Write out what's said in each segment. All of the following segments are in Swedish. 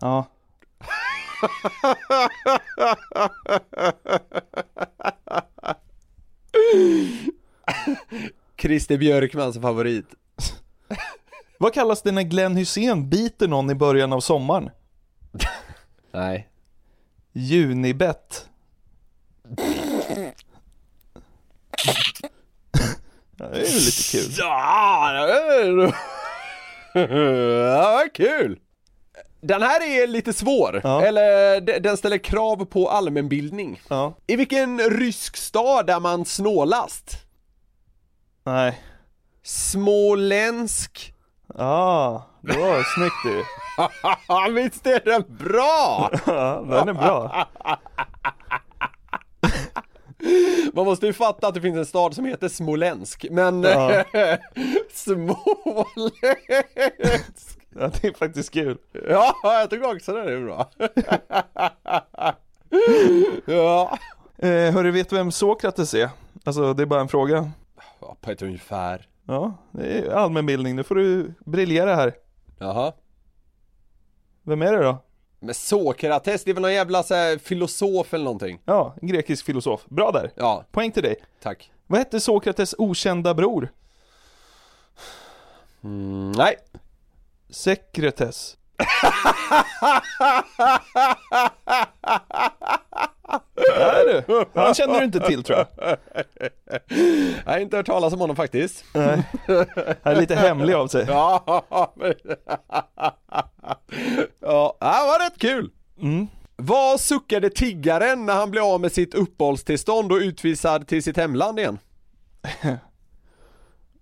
Ja. Christer Björkmans favorit. Vad kallas det när Glenn Hussein biter någon i början av sommaren? Nej. Junibett. Ja, det är ju lite kul. Ja, det vad kul! Den här är lite svår, Ja. eller de- den ställer krav på allmänbildning. Ja. I vilken rysk stad är man snålast? Nej. Ja, det var snyggt du. Visst är den bra? Ja, den är bra. Man måste ju fatta att det finns en stad som heter Smolensk, men Ja. Smolensk Ja, det är faktiskt kul. Ja, jag tycker också det är bra Ja, Eh, hörru, vet du vem Sokrates är? Alltså, det är bara en fråga. Ja, på ett ungefär Ja, det är allmänbildning. Nu får du briljera här. Jaha Vem är det då? Men Sokrates, det är väl någon jävla så här, filosof eller någonting? Ja, en grekisk filosof. Bra där. Ja, Poäng till dig. tack Vad hette Sokrates okända bror? mm, Nej Sekretes. Där du! Han känner du inte till tror jag. Jag har inte hört talas om honom faktiskt Nej. Han är lite hemlig av sig. Ja, men... ja, det var rätt kul! Mm. Vad suckade tiggaren när han blev av med sitt uppehållstillstånd och utvisad till sitt hemland igen?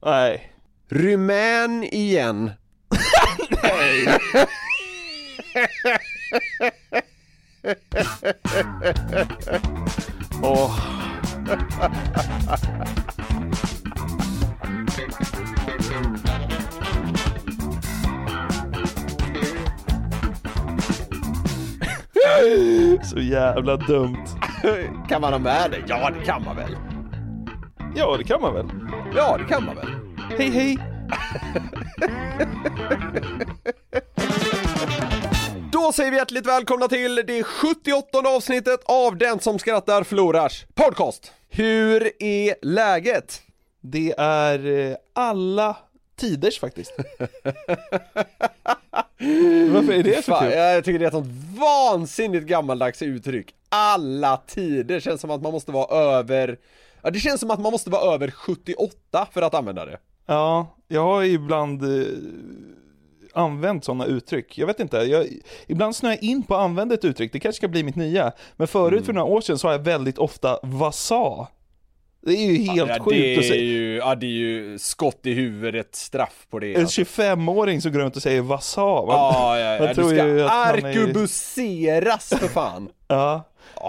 Nej. Rumän igen Åh. Så jävla dumt. Kan man ha med det? Ja, det kan man väl? Ja, det kan man väl? Ja, det kan man väl? Hej hej! Säger vi hjärtligt välkomna till det 78 avsnittet av Den som skrattar förlorars podcast. Hur är läget? Det är eh, alla tiders faktiskt. Varför är det så Fan, kul? jag tycker det är ett sånt vansinnigt gammaldags uttryck. Alla tider känns som att man måste vara över Ja, det känns som att man måste vara över 78 för att använda det. Ja, jag har ibland eh, använt sådana uttryck. Jag vet inte, jag, ibland snöar jag in på att använda ett uttryck, det kanske ska bli mitt nya. Men förut för några år sedan sa jag väldigt ofta vad sa? Det är ju helt ja, sjukt att säga. ju, ja det är ju skott i huvudet straff på det En alltså. 25-åring som går runt och säger vad sa? Man- Ja, ja, ja, jag du tror ska ju att han är- arkebuseras för fan Ja.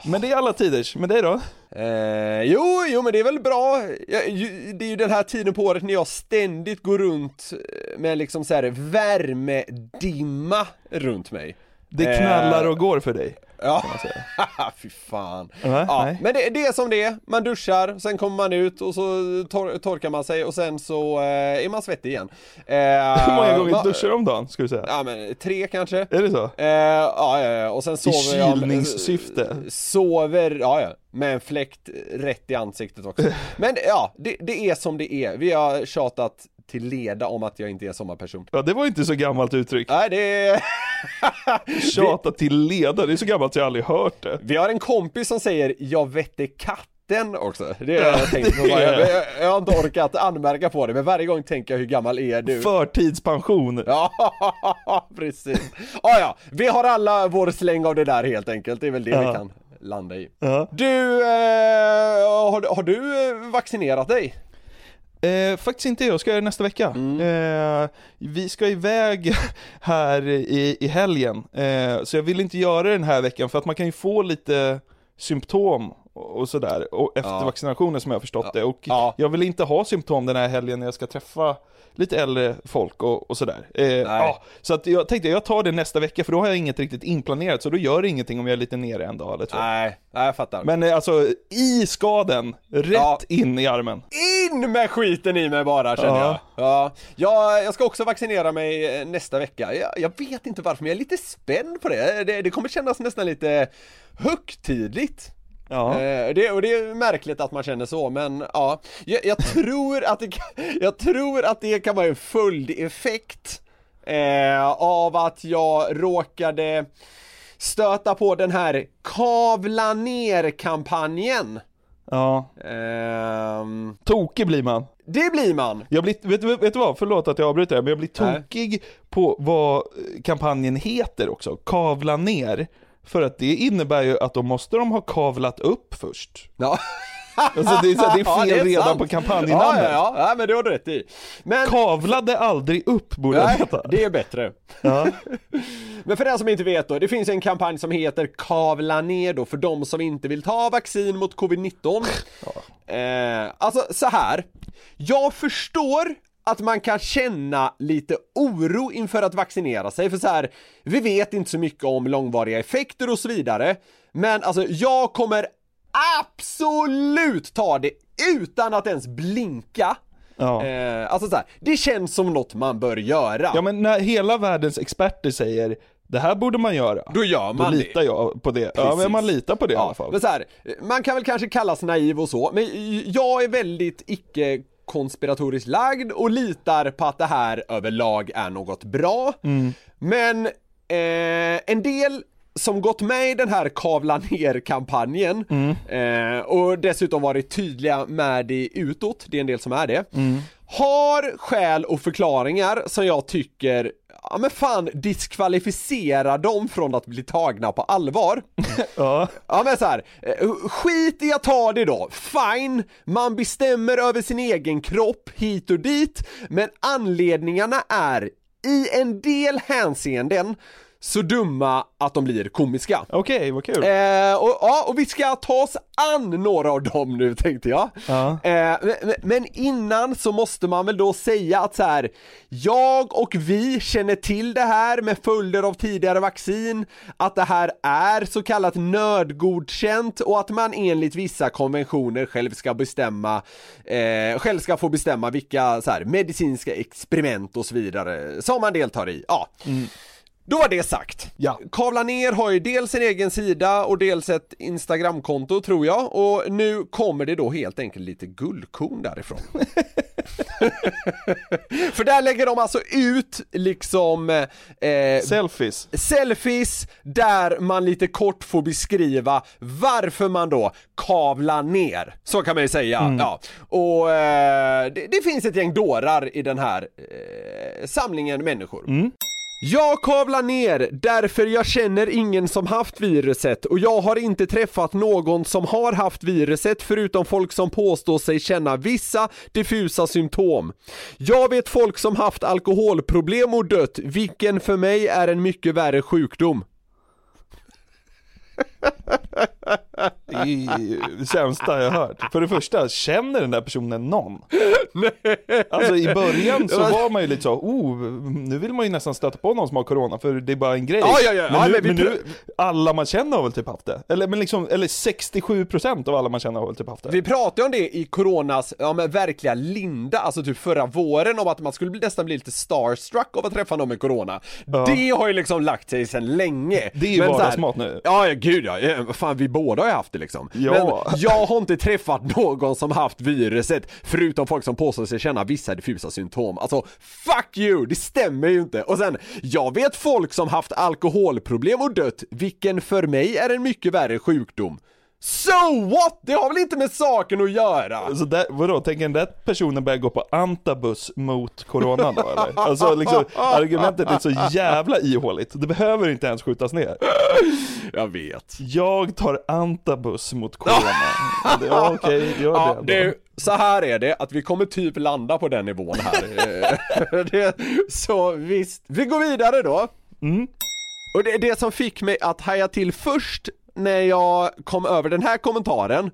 Men det är alla tiders, men det då? Eh, jo, jo men det är väl bra. Jag, ju, det är ju den här tiden på året när jag ständigt går runt eh, med liksom så här värmedimma runt mig. Det knallar Eh, och går för dig? Ja, man säga. fy fan. Nej, Ja, nej. men det, det är som det är, man duschar, sen kommer man ut och så tor tor man sig och sen så eh, är man svettig igen. Eh, Hur många gånger duschar du om dagen, ska du säga? Ja men tre kanske. Är det så? Eh, ja, ja, och sen sover jag kylningssyfte. Sover, ja ja, med en fläkt rätt i ansiktet också Men ja, det, det är som det är, vi har tjatat till leda om att jag inte är sommarperson. Ja, det var inte så gammalt uttryck. Nej, det är... Tjata till leda, det är så gammalt så jag aldrig hört det. Vi har en kompis som säger 'Jag vette katten' också. Det har jag tänkt på. Jag, jag, jag har inte orkat anmärka på det, men varje gång tänker jag hur gammal är du? Förtidspension. Ja, precis. Ah, ja, vi har alla vår släng av det där helt enkelt. Det är väl det vi Ja. kan landa i. Ja. Du, eh, har, har du vaccinerat dig? Eh, faktiskt inte, jag ska göra det nästa vecka. Mm. Eh, vi ska iväg här i, i helgen, eh, så jag vill inte göra det den här veckan för att man kan ju få lite symptom och och sådär och efter Ja. vaccinationen som jag har förstått det. Och Ja. jag vill inte ha symptom den här helgen när jag ska träffa lite äldre folk och, och sådär. Eh, ja, så att jag tänkte jag tar det nästa vecka för då har jag inget riktigt inplanerat så då gör det ingenting om jag är lite nere en dag eller två. Nej, nej jag fattar. Men eh, alltså i skaden, rätt Ja. in i armen. In med skiten i mig bara känner Ja. jag. Ja. ja, jag ska också vaccinera mig eh, nästa vecka. Jag, jag vet inte varför men jag är lite spänd på det. Det, det kommer kännas nästan lite högtidligt. Ja. Eh, det, och det är märkligt att man känner så, men ja. Jag, jag, tror, att det, jag tror att det kan vara en följdeffekt eh, av att jag råkade stöta på den här kavla ner-kampanjen. ja. Ehm, Tokig blir man. det blir man! Jag blir, vet, du- vet du vad, förlåt att jag avbryter men jag blir Nej. tokig på vad kampanjen heter också, kavla ner. För att det innebär ju att då måste de ha kavlat upp först. Ja. Alltså det är, så, det är Ja, fel redan sant. på kampanjnamnet. Ja, ja, ja, ja, men det har du rätt i. Men, Kavlade aldrig upp borde jag nej, heta. det är bättre. Ja. Men för den som inte vet då, det finns en kampanj som heter Kavla ner då för de som inte vill ta vaccin mot covid-19. Eh, alltså så här. jag förstår att man kan känna lite oro inför att vaccinera sig, för så här, vi vet inte så mycket om långvariga effekter och så vidare. Men alltså, jag kommer absolut ta det utan att ens blinka. Ja. Eh, alltså så här, det känns som något man bör göra. ja men när hela världens experter säger det här borde man göra. Då gör man Då det. litar jag på det. Ja Precis. men man litar på det i Ja, alla fall. Men så här, man kan väl kanske kallas naiv och så, men jag är väldigt icke konspiratoriskt lagd och litar på att det här överlag är något bra. Mm. Men eh, en del som gått med i den här kavla ner-kampanjen Mm. eh, och dessutom varit tydliga med det utåt, det är en del som är det, Mm. har skäl och förklaringar som jag tycker Ja men fan diskvalificerar dem från att bli tagna på allvar. Ja. Ja men så här, eh, skit i att ta det då, fine, man bestämmer över sin egen kropp hit och dit, men anledningarna är i en del hänseenden så dumma att de blir komiska. Okej, vad kul. Eh, och, ja, och vi ska ta oss an några av dem nu tänkte jag. Ja. Eh, men, men innan så måste man väl då säga att så här, jag och vi känner till det här med följder av tidigare vaccin, att det här är så kallat nödgodkänt och att man enligt vissa konventioner själv ska bestämma, eh, själv ska få bestämma vilka så här, medicinska experiment och så vidare som man deltar i. Ja. Då var det sagt. Ja. Kavla ner har ju dels en egen sida och dels ett Instagramkonto tror jag och nu kommer det då helt enkelt lite guldkorn därifrån. För där lägger de alltså ut liksom eh, Selfies. selfies där man lite kort får beskriva varför man då kavlar ner. Så kan man ju säga. Ja. Och eh, det, det finns ett gäng dårar i den här eh, samlingen människor. Jag kavlar ner därför jag känner ingen som haft viruset och jag har inte träffat någon som har haft viruset förutom folk som påstår sig känna vissa diffusa symptom. Jag vet folk som haft alkoholproblem och dött, vilken för mig är en mycket värre sjukdom. Ju det sämsta jag hört. För det första, känner den där personen någon? Alltså i början så var man ju lite så, oh, nu vill man ju nästan stöta på någon som har corona för det är bara en grej. Ja, ja, ja. Men, Ja, nu, men men nu, alla man känner har väl typ haft det? Eller, men liksom, eller 67% av alla man känner har väl typ haft det? Vi pratade om det i coronas, ja men verkliga linda, alltså typ förra våren om att man skulle nästan bli lite starstruck av att träffa någon med corona. Det har ju liksom lagt sig sedan länge. Det är ju vardagsmat nu. Ja, ja gud ja, Ja, fan vi båda har haft det liksom. Ja. Men jag har inte träffat någon som haft viruset, förutom folk som påstår sig känna vissa diffusa symptom. Alltså, fuck you! Det stämmer ju inte. Och sen, jag vet folk som haft alkoholproblem och dött, vilken för mig är en mycket värre sjukdom. So what? Det har väl inte med saken att göra? Alltså där, vadå, tänker den där personen börja gå på antabus mot corona då eller? Alltså liksom, argumentet är så jävla ihåligt, det behöver inte ens skjutas ner. Jag vet. Jag tar antabus mot corona. Ja okej, gör Ja, det. det, så här är det, att vi kommer typ landa på den nivån här. Det, så visst, vi går vidare då. Mm. Och det, det som fick mig att haja till först när jag kom över den här kommentaren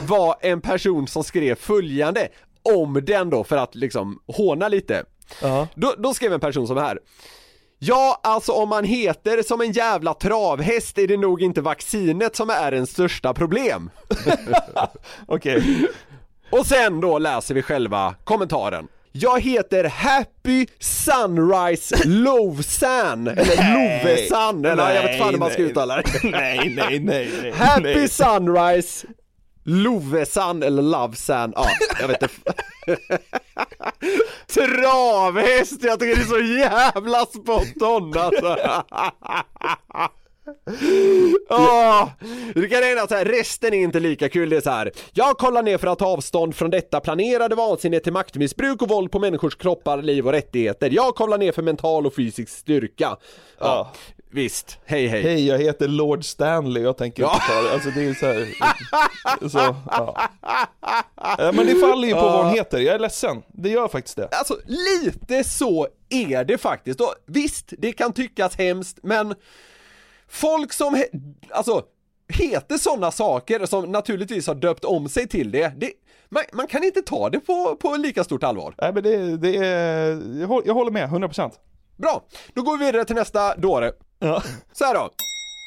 var en person som skrev följande om den då för att liksom håna lite. Ja. Då, då skrev en person som här. Ja, alltså om man heter som en jävla travhäst är det nog inte vaccinet som är en största problem. Okej. Och sen då läser vi själva kommentaren. Jag heter Happy Sunrise Lovesan, eller Lovesan, eller jag vet fan hur man ska nej. uttala det. nej, nej, nej, nej. Happy nej. Sunrise Lovesan eller Lovesan, ja jag vet inte. Travhäst, jag tycker det är så jävla spot on alltså. Åh, det kan hända så här, resten är inte lika kul, det är så här. Jag kollar ner för att ta avstånd från detta planerade vansinne till maktmissbruk och våld på människors kroppar, liv och rättigheter. Jag kollar ner för mental och fysisk styrka. Ja, visst, hej hej. Hej, jag heter Lord Stanley, jag tänker Ja. inte ta det. Alltså det är så här. Så. Ja, Men det faller ju på vad hon heter, jag är ledsen. Det gör faktiskt det. Alltså lite så är det faktiskt. Och visst, det kan tyckas hemskt, men folk som, he- alltså, heter sådana saker som naturligtvis har döpt om sig till det, det man, man kan inte ta det på, på lika stort allvar. Nej men det, det är, jag håller- med, 100%. Bra, då går vi vidare till nästa dåre. Ja. Så då.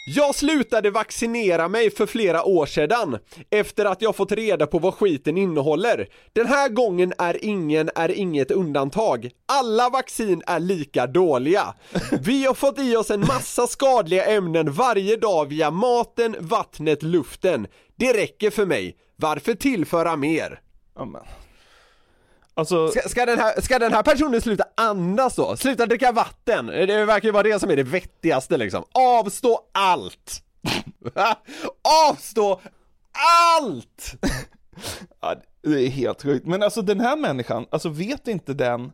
Jag slutade vaccinera mig för flera år sedan efter att jag fått reda på vad skiten innehåller. Den här gången är ingen är inget undantag. Alla vaccin är lika dåliga. Vi har fått i oss en massa skadliga ämnen varje dag via maten, vattnet, luften. Det räcker för mig. Varför tillföra mer? Amen. Alltså, Ska, ska, den här, ska den här personen sluta andas då? Sluta dricka vatten? Det verkar ju vara det som är det vettigaste liksom. Avstå allt! Avstå allt! ja, det är helt sjukt. Men alltså den här människan, alltså vet inte den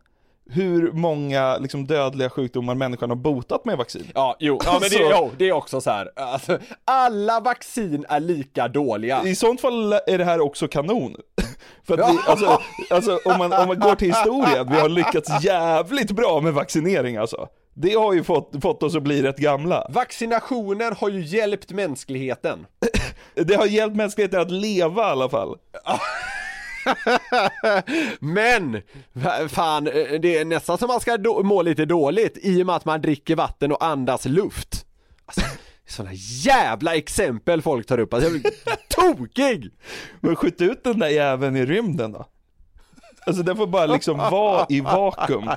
hur många liksom, dödliga sjukdomar människan har botat med vaccin? Ja, jo, ja, men det, jo, det är också så här. Alltså, alla vaccin är lika dåliga. I sånt fall är det här också kanon. För att vi, alltså, alltså om, man, om man går till historien, vi har lyckats jävligt bra med vaccinering alltså. Det har ju fått, fått oss att bli rätt gamla. Vaccinationer har ju hjälpt mänskligheten. Det har hjälpt mänskligheten att leva i alla fall. Men, fa- fan, eh, det är nästan som man ska då, må lite dåligt i och med att man dricker vatten och andas luft. Alltså, sådana jävla exempel folk tar upp, alltså jag blir tokig! Men skjut ut den där jäveln i rymden då. Alltså den får bara liksom vara i vakuum.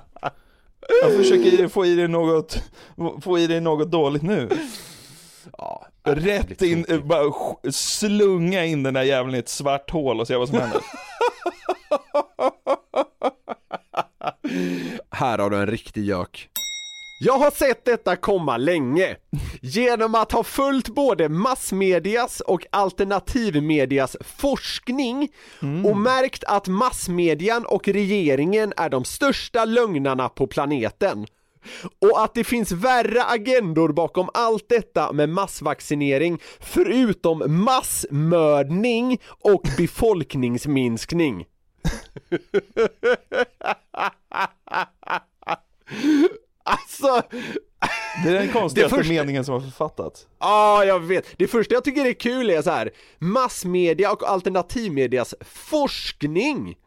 Jag försöker få i dig något, få i dig något dåligt nu. Ja, Rätt in, bara slunga in den där jäveln i ett svart hål och se vad som händer. Här har du en riktig gök. Jag har sett detta komma länge. Genom att ha följt både massmedias och alternativmedias forskning och märkt att massmedian och regeringen är de största lögnarna på planeten. Och att det finns värre agendor bakom allt detta med massvaccinering förutom massmördning och befolkningsminskning. Alltså, Det är den konstigaste första- meningen som har författats. ja jag vet. Det första jag tycker är kul är så här massmedia och alternativmedias forskning.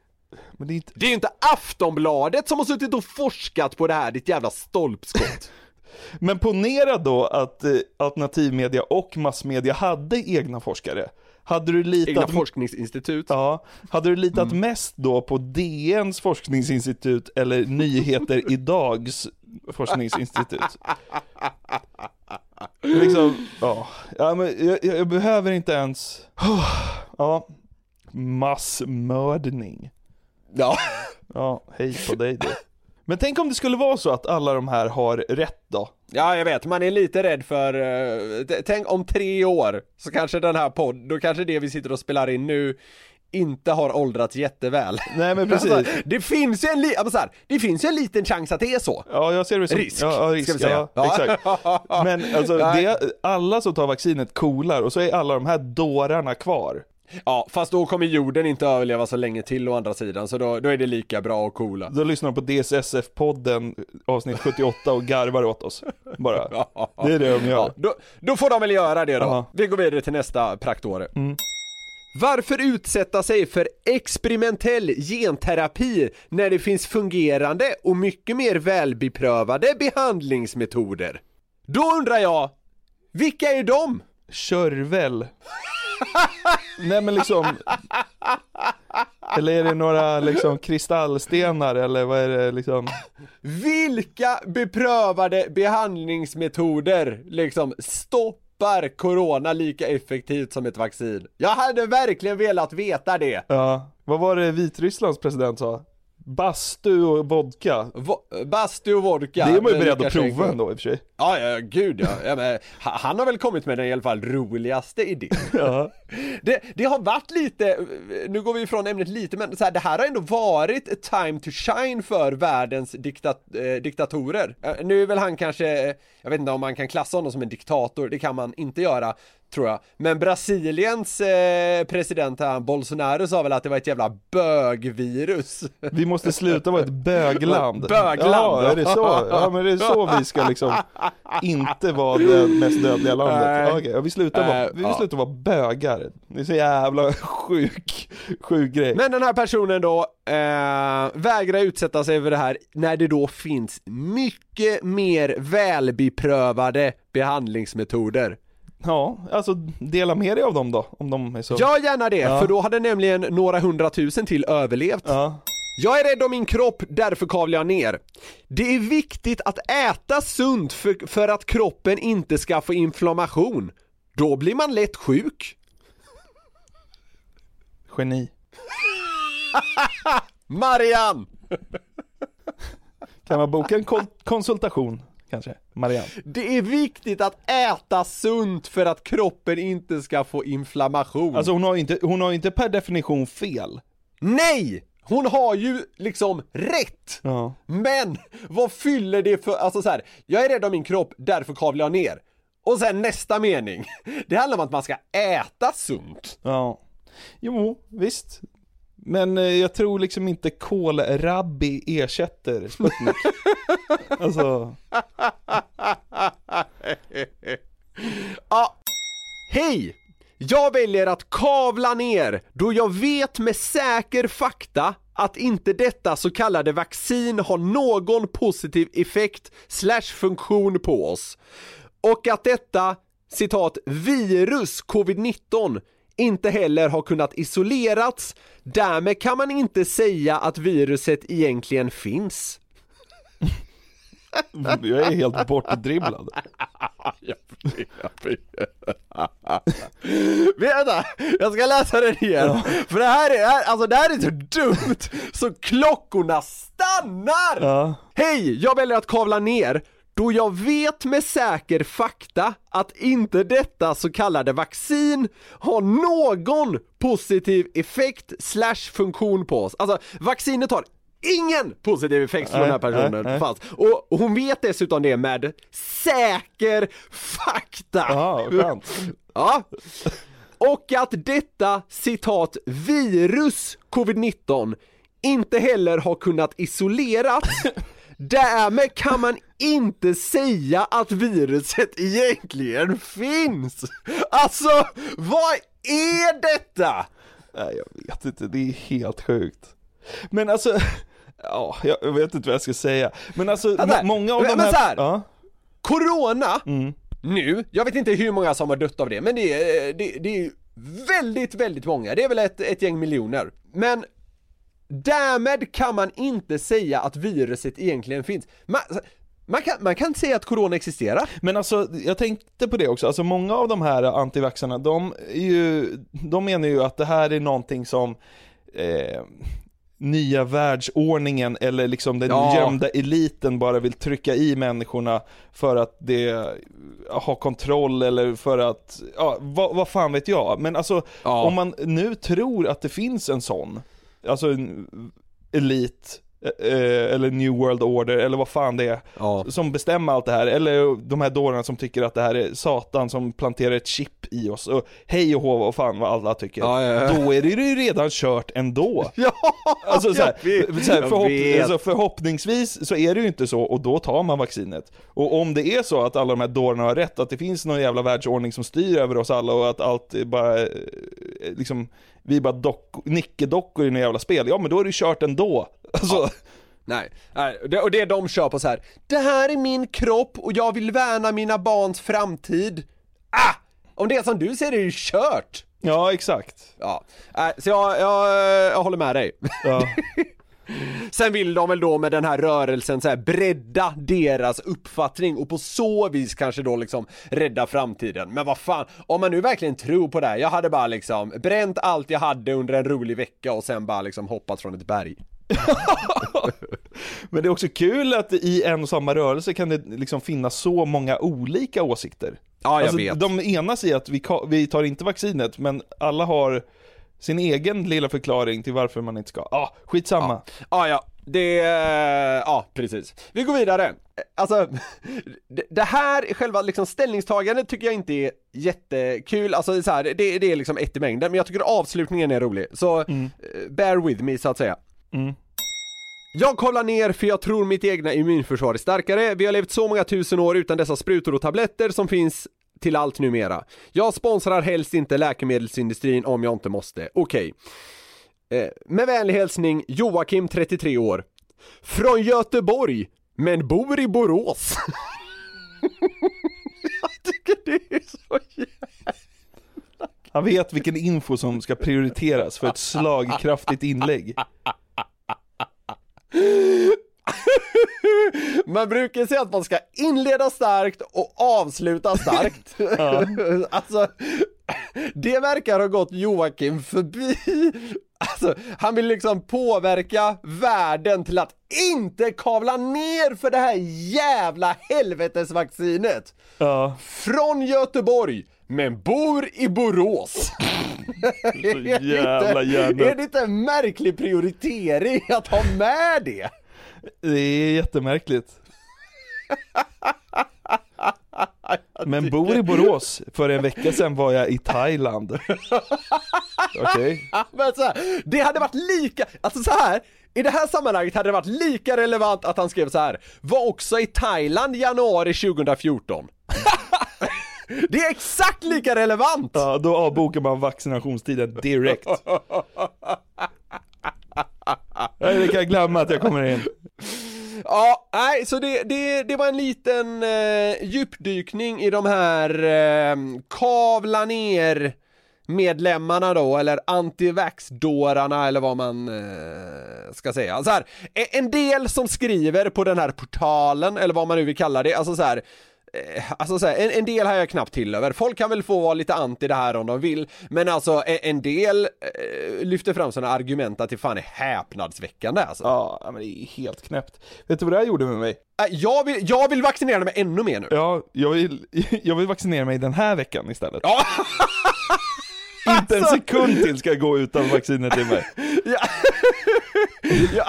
Men det är inte, Det är inte Aftonbladet som har suttit och forskat på det här, ditt jävla stolpskott. Men ponera då att eh, alternativmedia och massmedia hade egna forskare. Hade du litat, Egna forskningsinstitut. ja, hade du litat mest då på DNs forskningsinstitut eller Nyheter Idags forskningsinstitut? Liksom, ja, ja men jag, jag behöver inte ens Ja, massmördning. Ja. Ja, hej på dig du. Men tänk om det skulle vara så att alla de här har rätt då? Ja, jag vet, man är lite rädd för, eh, tänk om tre år, så kanske den här podden, då kanske det vi sitter och spelar in nu inte har åldrats jätteväl. Nej men precis. Alltså, det finns ju en, li- ja, men så här, det finns en liten chans att det är så. Ja, jag ser det som Risk, ja, ja, risk ska vi säga. Ja, exakt. Men alltså, det, alla som tar vaccinet coolar och så är alla de här dårarna kvar. Ja, fast då kommer jorden inte överleva så länge till å andra sidan, så då, då är det lika bra och coola. Då lyssnar de på DSSF-podden avsnitt 78 och garvar åt oss. Bara. Det är det de gör. Ja, då, då får de väl göra det då. Ja. Vi går vidare till nästa praktåre. Mm. Varför utsätta sig för experimentell genterapi när det finns fungerande och mycket mer välbeprövade behandlingsmetoder? Då undrar jag, vilka är de? Körvel. Nej men liksom. Eller är det några liksom kristallstenar eller vad är det liksom? Vilka beprövade behandlingsmetoder liksom stoppar corona lika effektivt som ett vaccin? Jag hade verkligen velat veta det. Ja, vad var det Vitrysslands president sa? Bastu och vodka. Vo- bastu och vodka. Det är man ju beredd att prova ändå i och för sig. Ja, ja, gud ja. ja men, ha- han har väl kommit med den i alla fall roligaste idén. Ja. Det, det har varit lite, nu går vi ifrån ämnet lite, men så här, det här har ändå varit time to shine för världens diktat, eh, diktatorer. Eh, nu är väl han kanske, jag vet inte om man kan klassa honom som en diktator, det kan man inte göra, tror jag. Men Brasiliens eh, president här, Bolsonaro sa väl att det var ett jävla bögvirus. Vi måste sluta vara ett bögland. Bögland, Ja, är det så? Ja, men det är så vi ska liksom inte vara det mest dödliga landet. Ja, okej, ja, vi slutar vara, Nej, vi ja. slutar vara bögar. Det är så jävla sjuk, sjuk grej. Men den här personen då eh, vägrar utsätta sig för det här när det då finns mycket mer välbeprövade behandlingsmetoder. Ja, alltså dela med dig av dem då, om de är så. Gör gärna det, Ja. för då hade nämligen några hundratusen till överlevt. Ja. Jag är rädd om min kropp, därför kavlar jag ner. Det är viktigt att äta sunt för, för att kroppen inte ska få inflammation. Då blir man lätt sjuk. Geni. Marianne! Kan man boka en kon- konsultation, kanske? Marianne? Det är viktigt att äta sunt för att kroppen inte ska få inflammation. Alltså hon har ju inte, hon har inte per definition fel. Nej! Hon har ju liksom rätt! Ja. Men vad fyller det för, alltså så här, jag är rädd om min kropp, därför kavlar jag ner. Och sen nästa mening, det handlar om att man ska äta sunt. Ja. Jo, visst. Men eh, jag tror liksom inte kålrabbi ersätter Sputnik. alltså, Ja, hej! Jag väljer att kavla ner då jag vet med säker fakta att inte detta så kallade vaccin har någon positiv effekt slash funktion på oss. Och att detta, citat, virus covid-19 inte heller har kunnat isolerats, därmed kan man inte säga att viruset egentligen finns jag är helt bortdribblad. Vänta, jag ska läsa den igen. För det här är, alltså det här är så dumt så klockorna stannar! Ja. Hej, jag väljer att kavla ner då jag vet med säker fakta att inte detta så kallade vaccin har någon positiv effekt slash funktion på oss. Alltså vaccinet har ingen positiv effekt från den här personen. nej. Fanns. Och hon vet dessutom det med säker fakta. Ja, skönt. Ja. Och att detta citat virus covid-19 inte heller har kunnat isoleras Därmed kan man inte säga att viruset egentligen finns! Alltså, vad är detta? Nej, jag vet inte, det är helt sjukt. Men alltså, ja, jag vet inte vad jag ska säga. Men alltså, må- många av men- de men här... så här. Ja, Corona, Mm. nu, jag vet inte hur många som har dött av det, men det är, det, det är väldigt, väldigt många. Det är väl ett, ett gäng miljoner. Men därmed kan man inte säga att viruset egentligen finns. Man, Man kan, man kan inte säga att corona existerar. Men alltså, jag tänkte på det också, alltså många av de här antivaxarna, de, är ju, de menar ju att det här är någonting som eh, nya världsordningen eller liksom den Ja. gömda eliten bara vill trycka i människorna för att det har kontroll eller för att, ja, vad, vad fan vet jag. Men alltså, Ja. om man nu tror att det finns en sån, alltså en elit, eller New World Order, eller vad fan det är, Ja. som bestämmer allt det här, eller de här dårarna som tycker att det här är Satan som planterar ett chip i oss, och hej och hå och fan vad alla tycker. Ja, ja. Då är det ju redan kört ändå. Ja, Alltså så här, jag vet. så här, Jag förhopp vet. alltså förhoppningsvis så är det ju inte så och då tar man vaccinet. Och om det är så att alla de här dårarna har rätt, att det finns någon jävla världsordning som styr över oss alla och att allt är bara, eh, liksom, vi är bara dock, nickedockor i några jävla spel, ja men då är det ju kört ändå. Alltså, Nej, nej. Det, och det de kör på så här. Det här är min kropp och jag vill värna mina barns framtid. Ah! Om det är som du säger är det ju kört. ja exakt. Ja, nej, så jag, jag, jag håller med dig. Ja. Sen vill de väl då med den här rörelsen så här bredda deras uppfattning och på så vis kanske då liksom rädda framtiden. Men vad fan, om man nu verkligen tror på det här, jag hade bara liksom bränt allt jag hade under en rolig vecka och sen bara liksom hoppat från ett berg. Men det är också kul att i en och samma rörelse kan det liksom finnas så många olika åsikter. Ja, jag alltså, vet. De enas i att vi, tar inte vaccinet, men alla har sin egen lilla förklaring till varför man inte ska. Ah, skitsamma. Ja, ja, det, ja precis. Vi går vidare. Alltså, det- här, själva liksom ställningstagandet tycker jag inte är jättekul, alltså så här, det, det är liksom ett i mängden, men jag tycker avslutningen är rolig, så eh, bear with me så att säga. Mm. Jag kollar ner för jag tror mitt egna immunförsvar är starkare, vi har levt så många tusen år utan dessa sprutor och tabletter som finns till allt numera. Jag sponsrar helst inte läkemedelsindustrin om jag inte måste, okej. Eh, med vänlig hälsning Joakim 33 år. Från Göteborg, men bor i Borås. jag tycker det är så jävla... Han vet vilken info som ska prioriteras för ett slagkraftigt inlägg. Man brukar säga att man ska inleda starkt och avsluta starkt. alltså, det verkar ha gått Joakim förbi. Alltså, han vill liksom påverka världen till att inte kavla ner för det här jävla helvetesvaccinet. Ja, Från Göteborg, men bor i Borås. så jävla Är hjärndött. det inte en märklig prioritering att ha med det? Det är jättemärkligt. Men bor i Borås, för en vecka sedan var jag i Thailand. Okej? Men så här, det hade varit lika, alltså så här. I det här sammanhanget hade det varit lika relevant att han skrev så här. Var också i Thailand januari 2014. Det är exakt lika relevant! Ja, då avbokar man vaccinationstiden direkt. Det kan jag glömma att jag kommer in. Ja, nej, så det, det, det var en liten eh, djupdykning i de här eh, kavla ner medlemmarna då, eller antivax-dårarna eller vad man eh, ska säga. Så här, e- en del som skriver på den här portalen, eller vad man nu vill kalla det, alltså så här Alltså så här, en, en del har jag knappt till över. Folk kan väl få vara lite anti det här om de vill, men alltså en, en del eh, lyfter fram sådana argument att det fan är häpnadsväckande alltså. Ja, men det är helt knäppt. Vet du vad det här gjorde med mig? Äh, Jag vill, jag vill vaccinera mig ännu mer nu. Ja, jag vill, jag vill vaccinera mig den här veckan istället. Ja. Inte en sekund till ska jag gå utan vaccinet i mig. Ja. jag,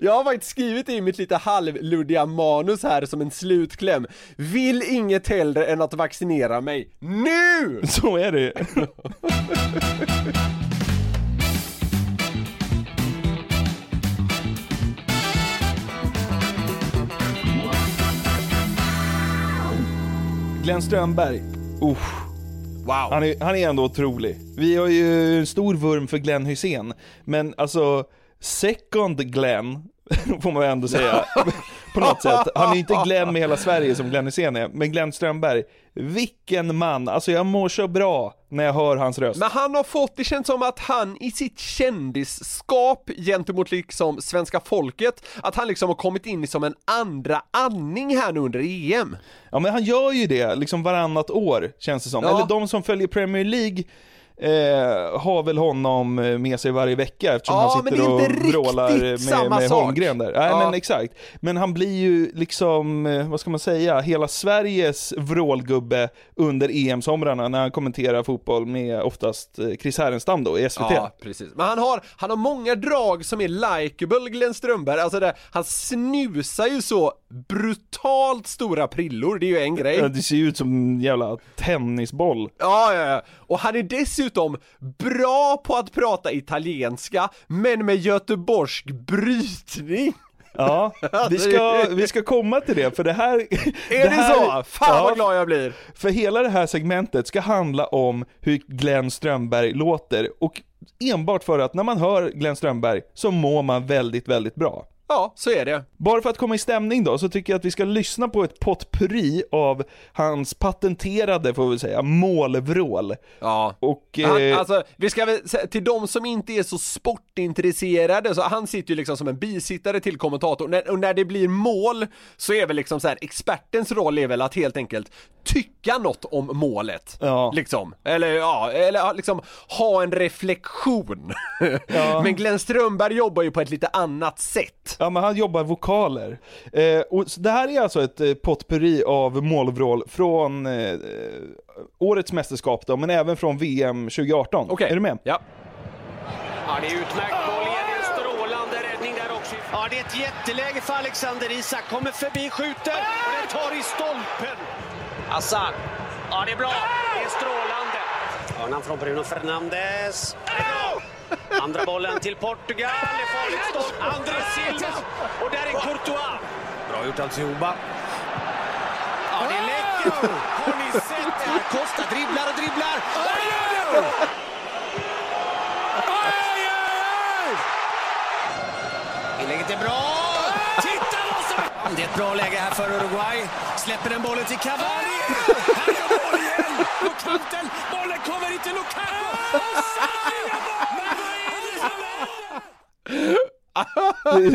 jag har faktiskt skrivit det i mitt lite halvluddiga manus här som en slutkläm. Vill inget hellre än att vaccinera mig NU! Så är det Glenn Strömberg, Uff, Wow. han, är, han är ändå otrolig. Vi har ju en stor vurm för Glenn Hussein, men alltså second Glenn, får man ändå säga, på något sätt. Han är ju inte Glenn med hela Sverige som Glenn Hussein är, men Glenn Strömberg, vilken man, alltså jag mår så bra när jag hör hans röst. Men han har fått, det känns som att han i sitt kändisskap gentemot liksom svenska folket, att han liksom har kommit in som en andra andning här nu under EM. Ja men han gör ju det liksom varannat år känns det som. Ja. Eller de som följer Premier League eh, har väl honom eh, med sig varje vecka eftersom Ja, han sitter och vrålar med, med sak. Holmgren där. Nej Ja. men exakt. Men han blir ju liksom, eh, vad ska man säga, hela Sveriges vrålgubbe under EM-somrarna när han kommenterar fotboll med oftast eh, Chris Härenstam då i SVT. Ja, precis. Men han har, han har många drag som är likeable Glenn Strömberg, alltså det, han snusar ju så brutalt stora prillor, det är ju en grej. Ja, Det ser ju ut som en jävla tennisboll. Ja, ja, ja. Och han är dessutom bra på att prata italienska, men med göteborgsk brytning. Ja, vi ska, vi ska komma till det, för det här... Är det, här, så? Fan Ja, vad glad jag blir! För hela det här segmentet ska handla om hur Glenn Strömberg låter och enbart för att när man hör Glenn Strömberg så mår man väldigt, väldigt bra. Ja, så är det. Bara för att komma i stämning då, så tycker jag att vi ska lyssna på ett potpurri av hans patenterade, får vi säga, målvrål. Ja. Och... Han, Eh, alltså, vi ska väl, till de som inte är så sportintresserade, så han sitter ju liksom som en bisittare till kommentator, när, och när det blir mål så är väl liksom så här, expertens roll är väl att helt enkelt tycka något om målet. Ja. Liksom. Eller ja, eller liksom ha en reflektion. Ja. Men Glenn Strömberg jobbar ju på ett lite annat sätt. Ja men han jobbar vokaler. Eh, och så det här är alltså ett eh, potpurri av målvrål från eh, årets mästerskap då, men även från VM 2018. Okej. Är du med? Ja. Ja, det är utmärkt boll igen. En strålande räddning där också. Ja, det är ett jätteläge för Alexander Isak. Kommer förbi, skjuter och den tar i stolpen. Assar. Ja, det är bra. Det är strålande. Hörnan från Bruno Fernandes. Det är bra. Andra bollen till Portugal. Det är farligt stopp. André Silva. Och där är Courtois. Bra gjort alltihopa. Ja, det är läckert. Har ni sett det? här? Costa dribblar och dribblar. Inlägget är bra! Titta vad som... Det är ett bra läge här för Uruguay. Släpper den bollen till Cavani. Han gör mål igen! På kanten. Bollen kommer inte Lukaku. Offside! Men vad är det som händer?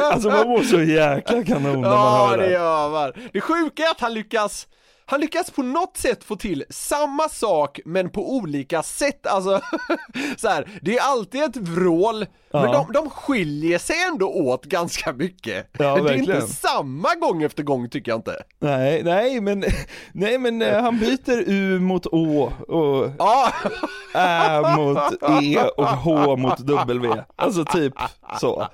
Alltså man mår så jäkla kanon när man Ja, hör det det. gör man. Det sjuka är att han lyckas han lyckas på något sätt få till samma sak men på olika sätt, alltså så här, det är alltid ett vrål, men Ja. de, de skiljer sig ändå åt ganska mycket. Ja, det är inte samma gång efter gång tycker jag inte. Nej, nej men, nej men eh, han byter U mot Å och Ja, Ä mot E och H mot W. Alltså typ så.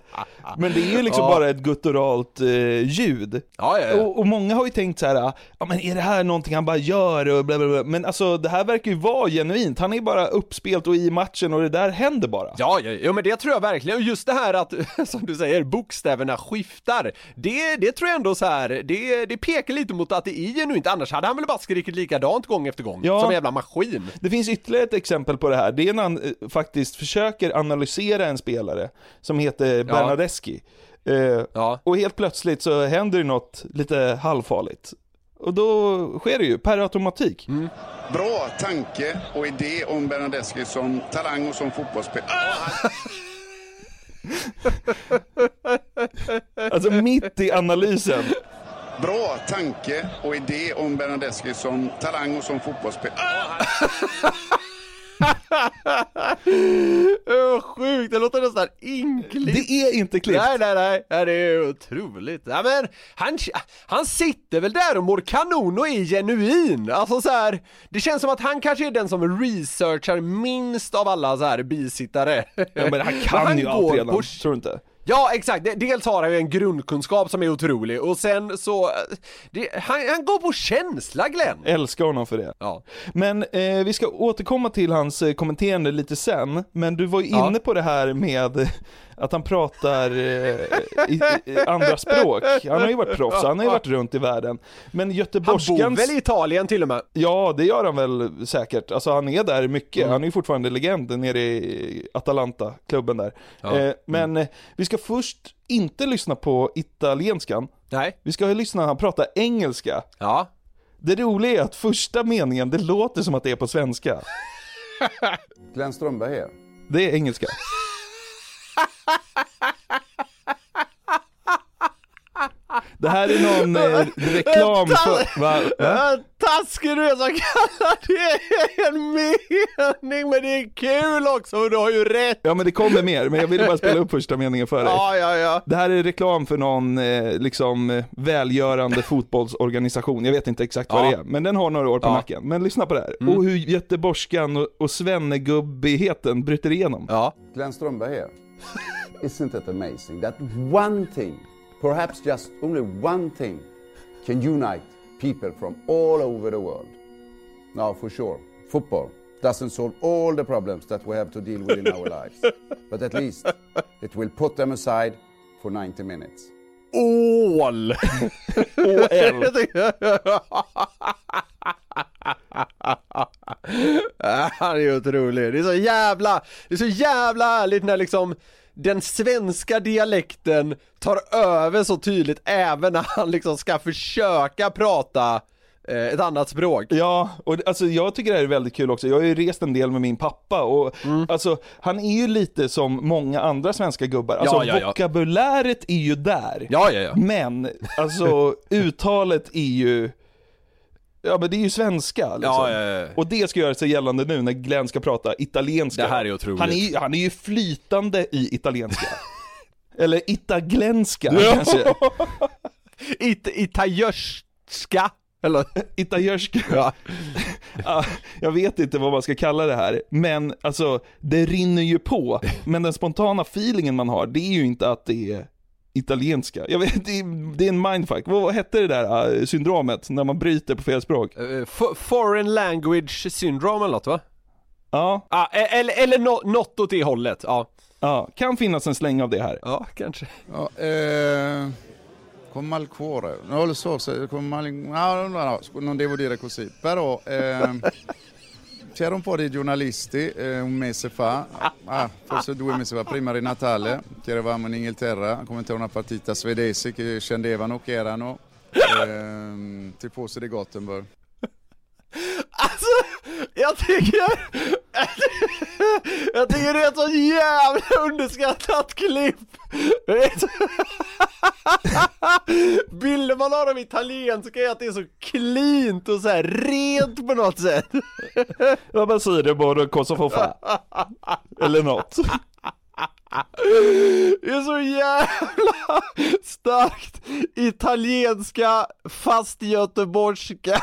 Men det är ju liksom Ja. bara ett gutturalt eh, ljud. ja, ja, ja. Och, och många har ju tänkt så här, ja men är det här någonting han bara gör och bla bla bla. Men alltså det här verkar ju vara genuint. Han är bara uppspelt och i matchen och det där händer bara. Ja, ja, ja, men det tror jag verkligen. Och just det här att, som du säger, bokstäverna skiftar. Det, det tror jag ändå så här, det, det pekar lite mot att det är genuint. Annars hade han väl bara skrikit likadant gång efter gång. Ja. Som en jävla maskin. Det finns ytterligare ett exempel på det här. Det är när han eh, faktiskt försöker analysera en spelare som heter Bernadeschi. Eh, Ja. Och helt plötsligt så händer det något lite halvfarligt. Och då sker det ju per automatik. Bra tanke och idé om Bernadeschi som talang och som fotbollsspelare. Alltså mitt i analysen. Bra tanke och idé om Bernadeschi som talang och som fotbollsspelare. Öh, sjukt, det låter nästan ynkligt. Det är inte klippt. Nej, nej, nej, nej, det är otroligt. Ja, men han, han sitter väl där och mår kanon och är genuin. Alltså så här, det känns som att han kanske är den som researchar minst av alla så här bisittare. Ja, men han kan ju allt redan, på- tror du inte? Ja, exakt. Dels har han ju en grundkunskap som är otrolig och sen så, eh, det, han, han går på känsla Glenn. Älskar honom för det. Ja. Men eh, vi ska återkomma till hans eh, kommenterande lite sen, men du var ju Ja. inne på det här med att han pratar eh, i, i andra språk. Han har ju varit proffs, han har ju varit runt i världen. Men Han göteborgskans... bor väl i Italien till och med? Ja, det gör han väl säkert. Alltså han är där mycket. Mm. Han är ju fortfarande legend nere i Atalanta, klubben där. Ja. Mm. Eh, men eh, vi ska först inte lyssna på italienskan. Nej. Vi ska lyssna när han pratar engelska. Ja. Det roliga är att första meningen, det låter som att det är på svenska. Glenn Strömberg här. Det är engelska. Det här är någon eh, reklam för... Va? Va? Taskig du är som kallar det en mening men det är kul också och du har ju rätt! Ja men det kommer mer, men jag ville bara spela upp första meningen för dig. Ja, ja, ja. Det här är reklam för någon eh, liksom eh, välgörande fotbollsorganisation, jag vet inte exakt vad Ja. det är, men den har några år på Ja. nacken. Men lyssna på det här, Mm. och hur göteborgskan och, och svennegubbigheten bryter igenom. Ja. Glenn Strömberg här. Isn't it amazing that one thing, perhaps just only one thing, can unite people from all over the world? Now, for sure, football doesn't solve all the problems that we have to deal with in our lives, but at least it will put them aside for 90 minutes. Ål! OL. Han är ju otrolig. Det är så jävla, det är så jävla härligt när liksom den svenska dialekten tar över så tydligt även när han liksom ska försöka prata eh, ett annat språk. Ja, och alltså jag tycker det här är väldigt kul också. Jag har ju rest en del med min pappa och Mm. alltså han är ju lite som många andra svenska gubbar. Alltså Ja, ja, ja. vokabuläret är ju där. Ja, ja, ja. Men alltså uttalet är ju, ja men det är ju svenska liksom. Ja, ja, ja. Och det ska göra sig gällande nu när Glenn ska prata italienska. Det här är otroligt. Han är, han är ju flytande i italienska. Eller itaglenska kanske. It, itajörska, eller? Itajörska. Ja. Ja, jag vet inte vad man ska kalla det här, men alltså det rinner ju på. Men den spontana feelingen man har, det är ju inte att det är italienska. Jag vet, det är, det är en mindfuck. Vad, vad hette det där äh, syndromet när man bryter på fel språk? F- foreign language syndrome eller något va? Ja, Ja, e- eller, eller no, något åt det hållet, ja. ja, kan finnas en släng av det här. Ja, kanske. Ja, eh, come mal cuore, non lo so, se, come mal, no, no, no, scu- non devo dire così, però eh, c'era un po' di giornalisti eh, un mese fa, ah, forse due mesi fa, prima di Natale, che eravamo in Inghilterra a commentare una partita svedese che scendevano, che erano ehm, tifosi di Gothenburg. Alltså, jag tycker... Jag tycker det är ett så jävla underskattat klipp! Bilden man har av italienska är att det är så cleant och så här rent på något sätt. Ja men säger det bara fa. Eller något. Det är så jävla starkt italienska fast göteborgska.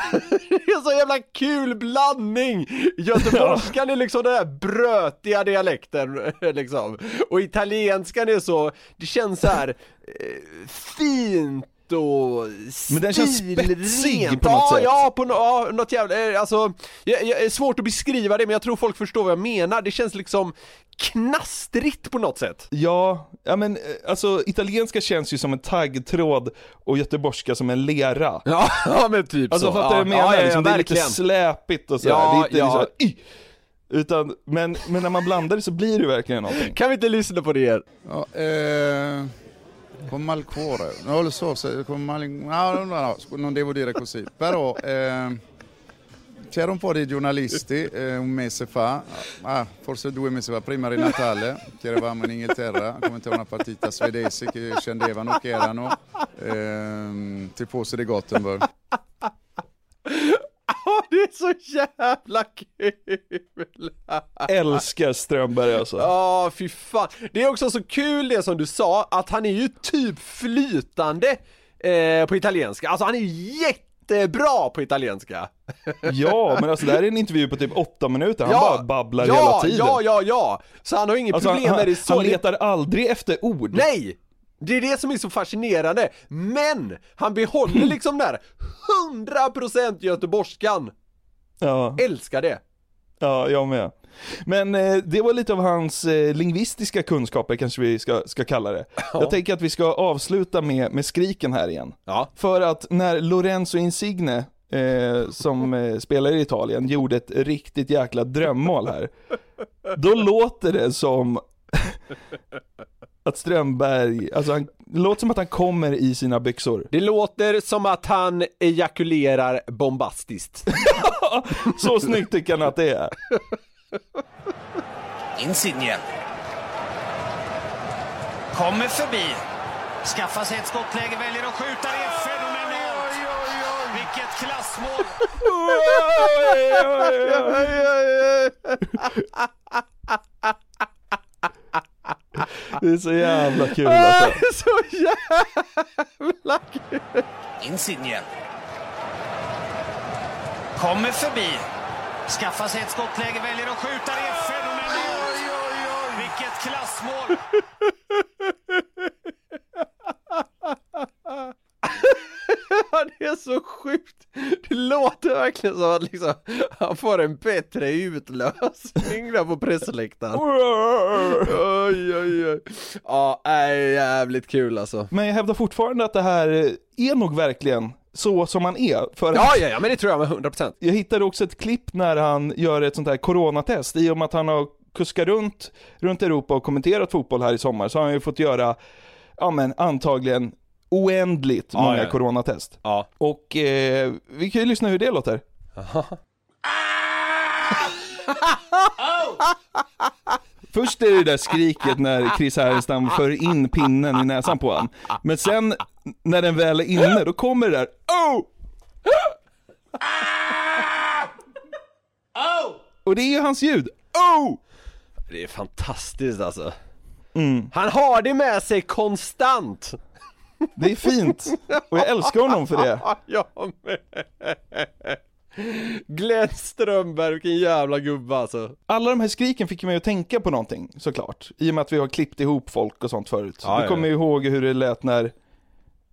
Det är så jävla kul blandning. Göteborgskan är liksom den där brötiga dialekten liksom. Och italienskan är så, det känns så här eh, fint och Men den känns stilrent. spetsig på något ja, sätt. Ja, på no, ja, något jävla, eh, alltså, jag, jag, är svårt att beskriva det men jag tror folk förstår vad jag menar. Det känns liksom knastrigt på något sätt. Ja, ja men eh, alltså italienska känns ju som en taggtråd och göteborgska som en lera. Ja, ja men typ Alltså så. fattar du vad jag menar? Ja, ja, ja, liksom, det är lite släpigt och sådär. Ja, det är inte ja. liksom! Utan, men, men när man blandar det så blir det verkligen någonting. Kan vi inte lyssna på det igen? Ja, eh, con mal cuore, non lo so, se, con mal, no, no, no, non devo dire così, però eh, c'era un po' di giornalisti eh, un mese fa, ah, forse due mesi fa, prima di Natale, che eravamo in Inghilterra a commentare una partita svedese che scendevano, che erano ehm, tifosi di Gothenburg. Ja, det är så jävla kul! Älskar Strömberg alltså. Ja, fy fan. Det är också så kul det som du sa, att han är ju typ flytande eh, på italienska. Alltså han är ju jättebra på italienska. Ja, men alltså det här är en intervju på typ åtta minuter, han bara babblar ja, hela tiden. Ja, ja, ja! Så han har inget Alltså, problem han, med det så. han letar aldrig efter ord. Nej! Det är det som är så fascinerande, men han behåller liksom där 100% göteborgskan. Ja. Älskar det. Ja, jag med. Men eh, det var lite av hans eh, lingvistiska kunskaper kanske vi ska, ska kalla det. Jag tänker att vi ska avsluta med, med skriken här igen. Ja. För att när Lorenzo Insigne, eh, som eh, spelar i Italien, gjorde ett riktigt jäkla drömmål här. Då låter det som att Strömberg, alltså han, Det låter som att han kommer i sina byxor. Det låter som att han ejakulerar bombastiskt. Så snyggt tycker han att det är. Insigne. Kommer förbi. Skaffar sig ett skottläge, väljer att skjuta. Det är fenomenalt! Vilket klassmål! Det är så jävla kul alltså. Så jävla kul! Insigne. Kommer förbi. Skaffar sig ett skottläge, väljer att skjuta. Det är fenomenalt! Vilket klassmål! Det är så sjukt. Det låter verkligen som att liksom, han får en bättre utlösning där på pressläktaren. Oj, oj, oj. Ja, är jävligt kul alltså. Men jag hävdar fortfarande att det här är nog verkligen så som han är. För Ja, ja, ja, men det tror jag med 100%. Jag hittade också ett klipp när han gör ett sånt här coronatest. I och med att han har kuskat runt, runt Europa och kommenterat fotboll här i sommar så har han ju fått göra, ja men antagligen oändligt Ja, många ja, coronatest. Ja. Och eh, vi kan ju lyssna hur det låter. Först är det där skriket när Chris Härenstam för in pinnen i näsan på honom. Men sen när den väl är inne, då kommer det där oh! Och det är ju hans ljud. Oh! Det är fantastiskt alltså. Han har det med sig konstant. Det är fint. Och jag älskar honom för det. Ja, jag med. Glenn Strömberg, vilken jävla gubbe alltså. Alla de här skriken fick mig att tänka på någonting såklart. I och med att vi har klippt ihop folk och sånt förut. Ja, vi kommer ju ihåg hur det lät när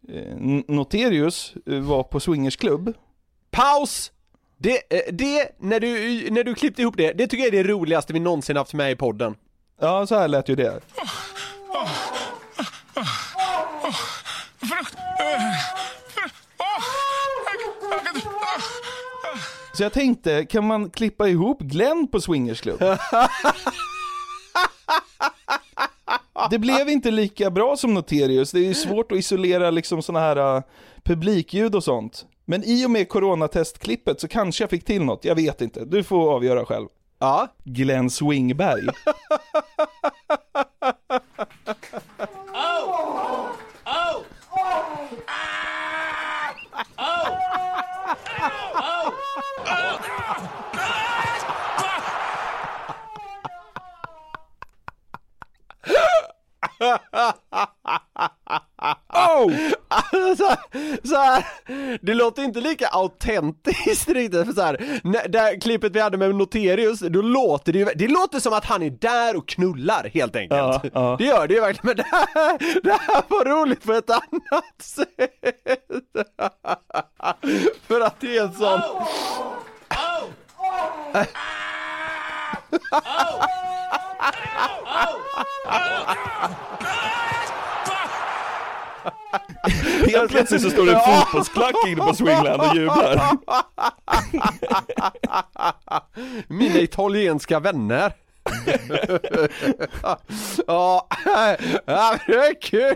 eh, Noterius eh, var på swingersklubb. Paus! Det, eh, det, när du, när du klippte ihop det, det tycker jag är det roligaste vi någonsin haft med i podden. Ja, så här lät ju det. Så jag tänkte, kan man klippa ihop Glenn på swingersklubb? Det blev inte lika bra som Noterius, det är ju svårt att isolera liksom såna här uh, publikljud och sånt. Men i och med coronatestklippet så kanske jag fick till något, jag vet inte. Du får avgöra själv. Ja. Glenn Swingberg. Oh! så, här, så här, det låter inte lika autentiskt riktigt för så här, när, där klippet vi hade med Noterius, då låter det ju, det låter som att han är där och knullar helt enkelt. Ja, ja. Det gör det ju verkligen, men det här, det här var roligt på ett annat sätt. för att det är en sån... Helt plötsligt så står det en fotbollsklack inne på Swingland och jublar. Mina italienska vänner. ja, det är kul.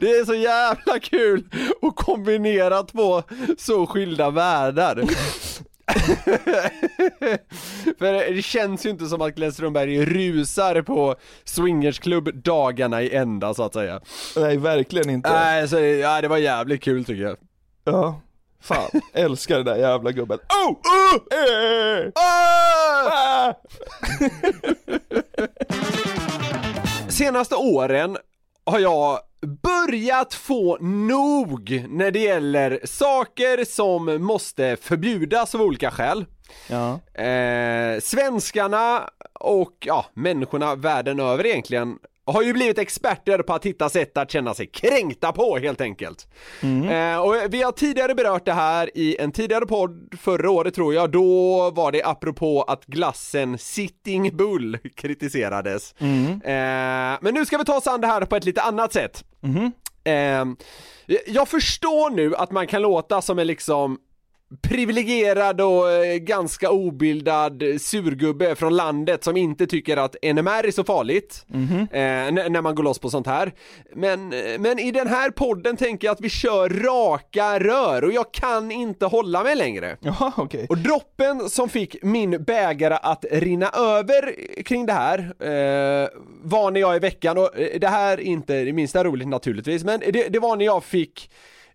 Det är så jävla kul att kombinera två så skilda världar. För det känns ju inte som att Glenn Strömberg rusar på swingersklubb dagarna i ända så att säga. Nej, verkligen inte. Nej, så ja, det var jävligt kul tycker jag. Ja, fan. Älskar den där jävla gubben. Oh! Oh! Eh! Ah! Senaste åren har jag börjat få nog när det gäller saker som måste förbjudas av olika skäl. Ja. Eh, svenskarna och ja, människorna världen över egentligen har ju blivit experter på att hitta sätt att känna sig kränkta på helt enkelt. Eh, och vi har tidigare berört det här i en tidigare podd förra året tror jag, då var det apropå att glassen Sitting Bull kritiserades. Eh, men nu ska vi ta oss an det här på ett lite annat sätt. Eh, jag förstår nu att man kan låta som en liksom privilegierad och eh, ganska obildad surgubbe från landet som inte tycker att NMR är så farligt eh, n- när man går loss på sånt här. Men, eh, men i den här podden tänker jag att vi kör raka rör och jag kan inte hålla mig längre. Jaha, okej. Och droppen som fick min bägare att rinna över kring det här eh, var när jag i veckan, och eh, det här är inte det minsta roligt naturligtvis, men det, det var när jag fick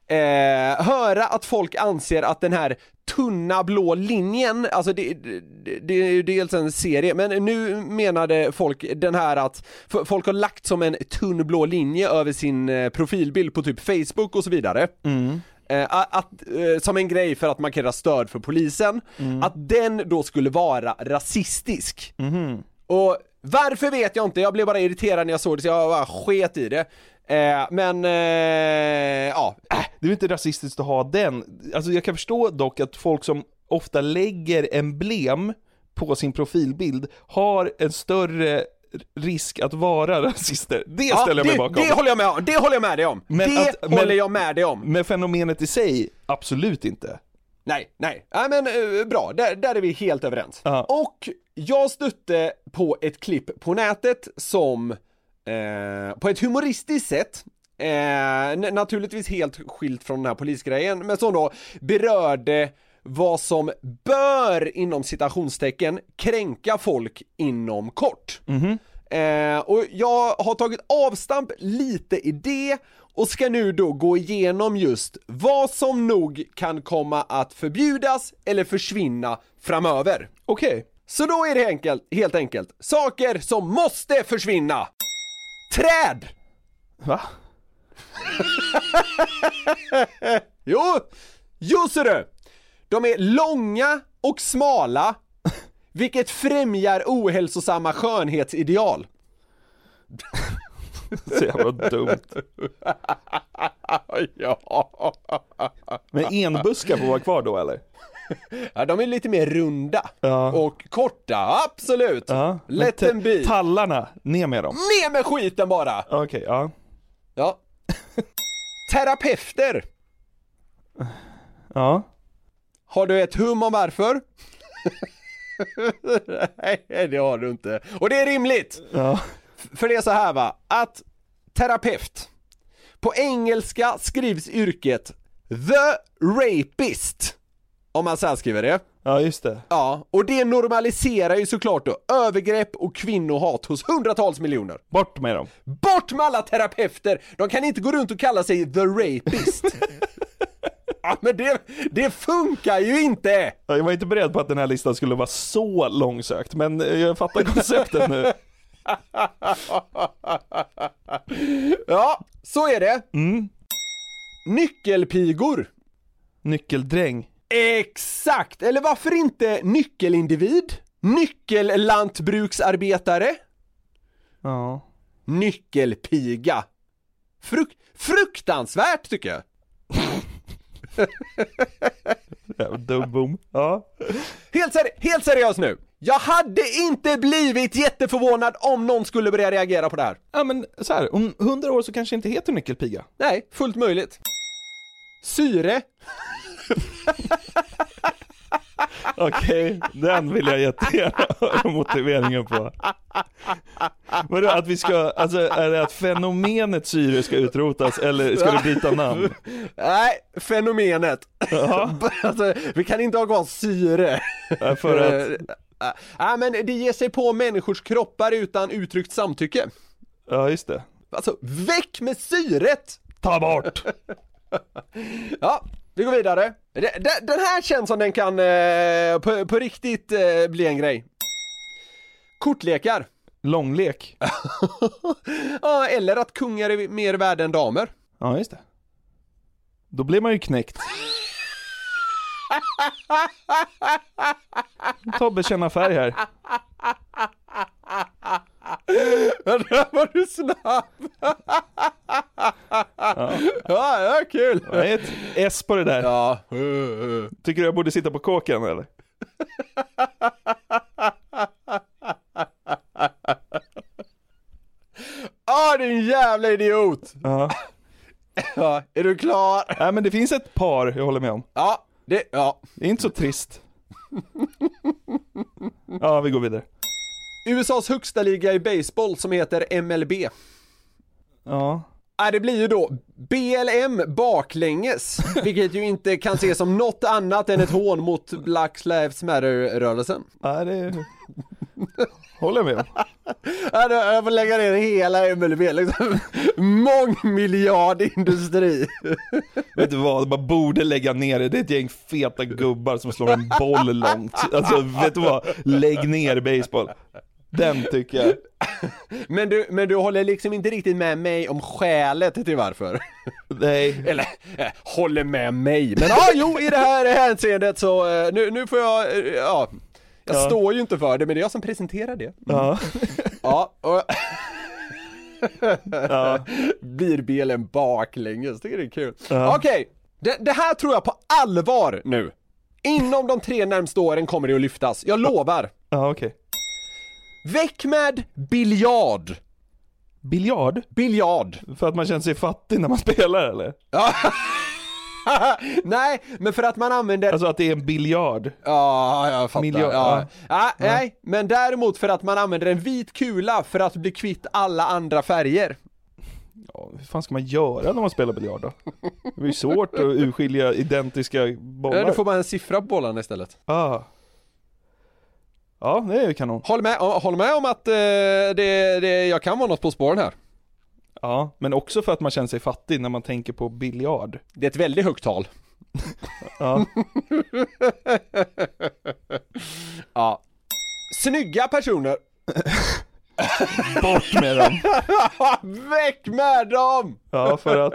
eh, höra att folk anser att den här tunna blå linjen, alltså det, det, det är ju dels en serie, men nu menade folk den här att folk har lagt som en tunn blå linje över sin eh, profilbild på typ Facebook och så vidare. Eh, att, eh, som en grej för att markera stöd för polisen, att den då skulle vara rasistisk. Och varför vet jag inte, jag blev bara irriterad när jag såg det så jag bara sket i det. Eh, men, eh, ja, Äh, det är inte rasistiskt att ha den. Alltså jag kan förstå dock att folk som ofta lägger emblem på sin profilbild har en större risk att vara rasister. Det ja ställer jag mig det, bakom. det håller jag med om, det håller jag med dig om. Men det att- men- håller jag med dig om. Men fenomenet i sig, absolut inte. Nej, nej, nej men eh, bra, där, där är vi helt överens. Ja. Och jag stötte på ett klipp på nätet som eh, på ett humoristiskt sätt Eh, naturligtvis helt skilt från den här polisgrejen, men som då berörde vad som bör inom citationstecken kränka folk inom kort. Eh, och jag har tagit avstamp lite i det och ska nu då gå igenom just vad som nog kan komma att förbjudas eller försvinna framöver. Okej. Så då är det enkelt, helt enkelt, saker som måste försvinna! Träd! Va? Jo, jo ser du! De är långa och smala, vilket främjar ohälsosamma skönhetsideal. Så jävla dumt. ja. Men enbuskar får vara kvar då eller? ja, de är lite mer runda Ja. och korta, absolut. Ja. Let them be. Tallarna, ner med dem. Ner med skiten bara! Okej, ja. Ja. Terapeuter. Ja. Har du ett hum om varför? Nej, det har du inte. Och det är rimligt! Ja. För det är så här va, att terapeut, på engelska skrivs yrket the rapist. Om man särskriver det. Ja, just det. Ja, och det normaliserar ju såklart då övergrepp och kvinnohat hos hundratals miljoner. Bort med dem. Bort med alla terapeuter! De kan inte gå runt och kalla sig the rapist. ja, men det, det funkar ju inte! Ja, Jag var inte beredd på att den här listan skulle vara så långsökt, men eh, jag fattar konceptet nu. Ja, så är det. Nyckelpigor. Nyckeldräng. Exakt! Eller varför inte nyckelindivid? Nyckellantbruksarbetare? Ja. Nyckelpiga. Fruk fruktansvärt tycker jag. Dumbom. Ja. Helt, seri helt seriöst nu. Jag hade inte blivit jätteförvånad om någon skulle börja reagera på det här. Ja men så här, om hundra år så kanske inte heter nyckelpiga. Nej, fullt möjligt. Syre. Okej, den vill jag jättegärna höra motiveringen på. Vadå, att vi ska, alltså är det att fenomenet syre ska utrotas eller ska du byta namn? Nej, fenomenet. alltså, vi kan inte ha kvar syre. Ja, För att, Nej men det ger sig på människors kroppar utan uttryckt samtycke. ja just det. Alltså, väck med syret! Ta bort! Ja, vi går vidare. Den här känns som den kan eh, på, på riktigt eh, bli en grej. Kortlekar. Långlek. Ja, eller att kungar är mer värda än damer. Ja just det. Då blir man ju knäckt. Tobbe känna färg här. Där var du snabb! Ja, ja, kul! Det är ett S på det där. Ja. Tycker du jag borde sitta på kåken eller? Ah, din jävla idiot! Ja. Ja, är du klar? Nej men det finns ett par jag håller med om. Ja, det, ja. Det är inte så trist. Ja, vi går vidare. USAs högsta liga i baseball som heter MLB. Ja. Ja, det blir ju då BLM baklänges, vilket ju inte kan ses som något annat än ett hån mot Black Lives Matter-rörelsen. Nej, det håller jag med om. Ja, då- Jag får lägga ner hela MLB liksom. Mångmiljardindustri. Vet du vad, man borde lägga ner det. Det är ett gäng feta gubbar som slår en boll långt. Alltså, vet du vad? Lägg ner baseball. Den tycker jag. Men du, men du håller liksom inte riktigt med mig om skälet till varför. Nej. Eller, eh, håller med mig. Men ja, jo, i det här hänseendet så, eh, nu, nu får jag, eh, ja. Jag Ja. står ju inte för det, men det är jag som presenterar det. Ja. Ja, och Ja. blir bilen baklänges, tycker det är kul. Ja. Okej, det, det här tror jag på allvar nu. Inom de tre närmsta åren kommer det att lyftas, jag lovar. Ja, okej. Väck med biljard. Biljard? Biljard. För att man känner sig fattig när man spelar eller? Nej, men för att man använder Alltså att det är en biljard? Ja, jag fattar. Miljö- ja. ja. Ja, Nej, men däremot för att man använder en vit kula för att bli kvitt alla andra färger. Ja, hur fan ska man göra när man spelar biljard då? Det är ju svårt att urskilja identiska bollar. Ja, du får bara en siffra på bollarna istället. ah. Ja, det är ju kanon. Håll med, håll med om att eh, det, det, jag kan vara något på spåren här. Ja, men också för att man känner sig fattig när man tänker på biljard. Det är ett väldigt högt tal. Ja. Ja. Snygga personer. Bort med dem! Väck med dem! Ja, för att...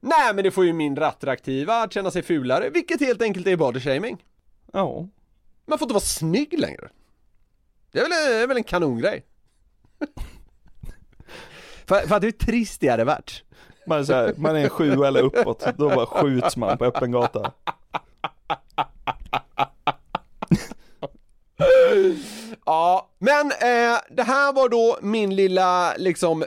Nej men det får ju mindre attraktiva att känna sig fulare, vilket helt enkelt är body shaming. Ja. Man får inte vara snygg längre. Det är väl, det är väl en kanongrej? för, för att hur trist det hade varit. Man är, så här, man är en sju eller uppåt, då bara skjuts man på öppen gata. Ja, men eh, det här var då min lilla liksom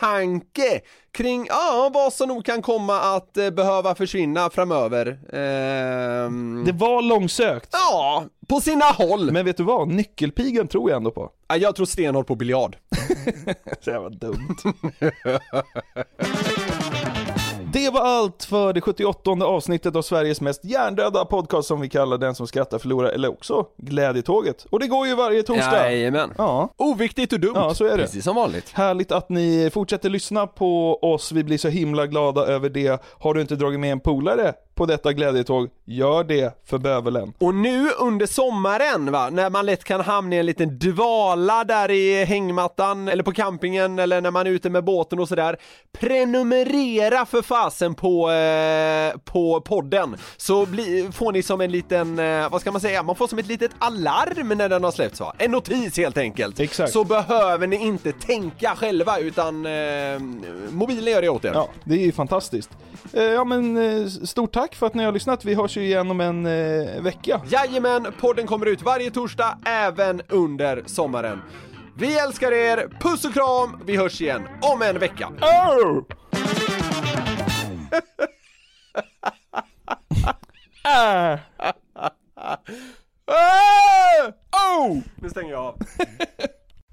framtidstanke kring ja, vad som nog kan komma att eh, behöva försvinna framöver. Ehm, Det var långsökt. Ja, på sina håll. Men vet du vad? Nyckelpigan tror jag ändå på. Ja, jag tror stenhårt på biljard. Så jävla dumt. Det var allt för det 78 avsnittet av Sveriges mest hjärndöda podcast som vi kallar Den som skrattar förlorar, eller också Glädjetåget. Och det går ju varje torsdag. Jajamän. Ja. Oviktigt och dumt. Ja, så är det. Precis som vanligt. Härligt att ni fortsätter lyssna på oss, vi blir så himla glada över det. Har du inte dragit med en polare på detta glädjetåg, gör det för bövelen. Och nu under sommaren va, när man lätt kan hamna i en liten dvala där i hängmattan eller på campingen eller när man är ute med båten och sådär. Prenumerera för fasen på, eh, på podden så bli, får ni som en liten, eh, vad ska man säga, man får som ett litet alarm när den har släppts va? En notis helt enkelt. Exakt. Så behöver ni inte tänka själva utan eh, mobilen gör det åt er. Ja, det är ju fantastiskt. Eh, ja men eh, stort tack för att ni har lyssnat, vi hörs ju igen om en eh, vecka. Jajamän, podden kommer ut varje torsdag även under sommaren. Vi älskar er, puss och kram, vi hörs igen om en vecka. Oh! ah. Ah! Oh! Nu stänger jag av.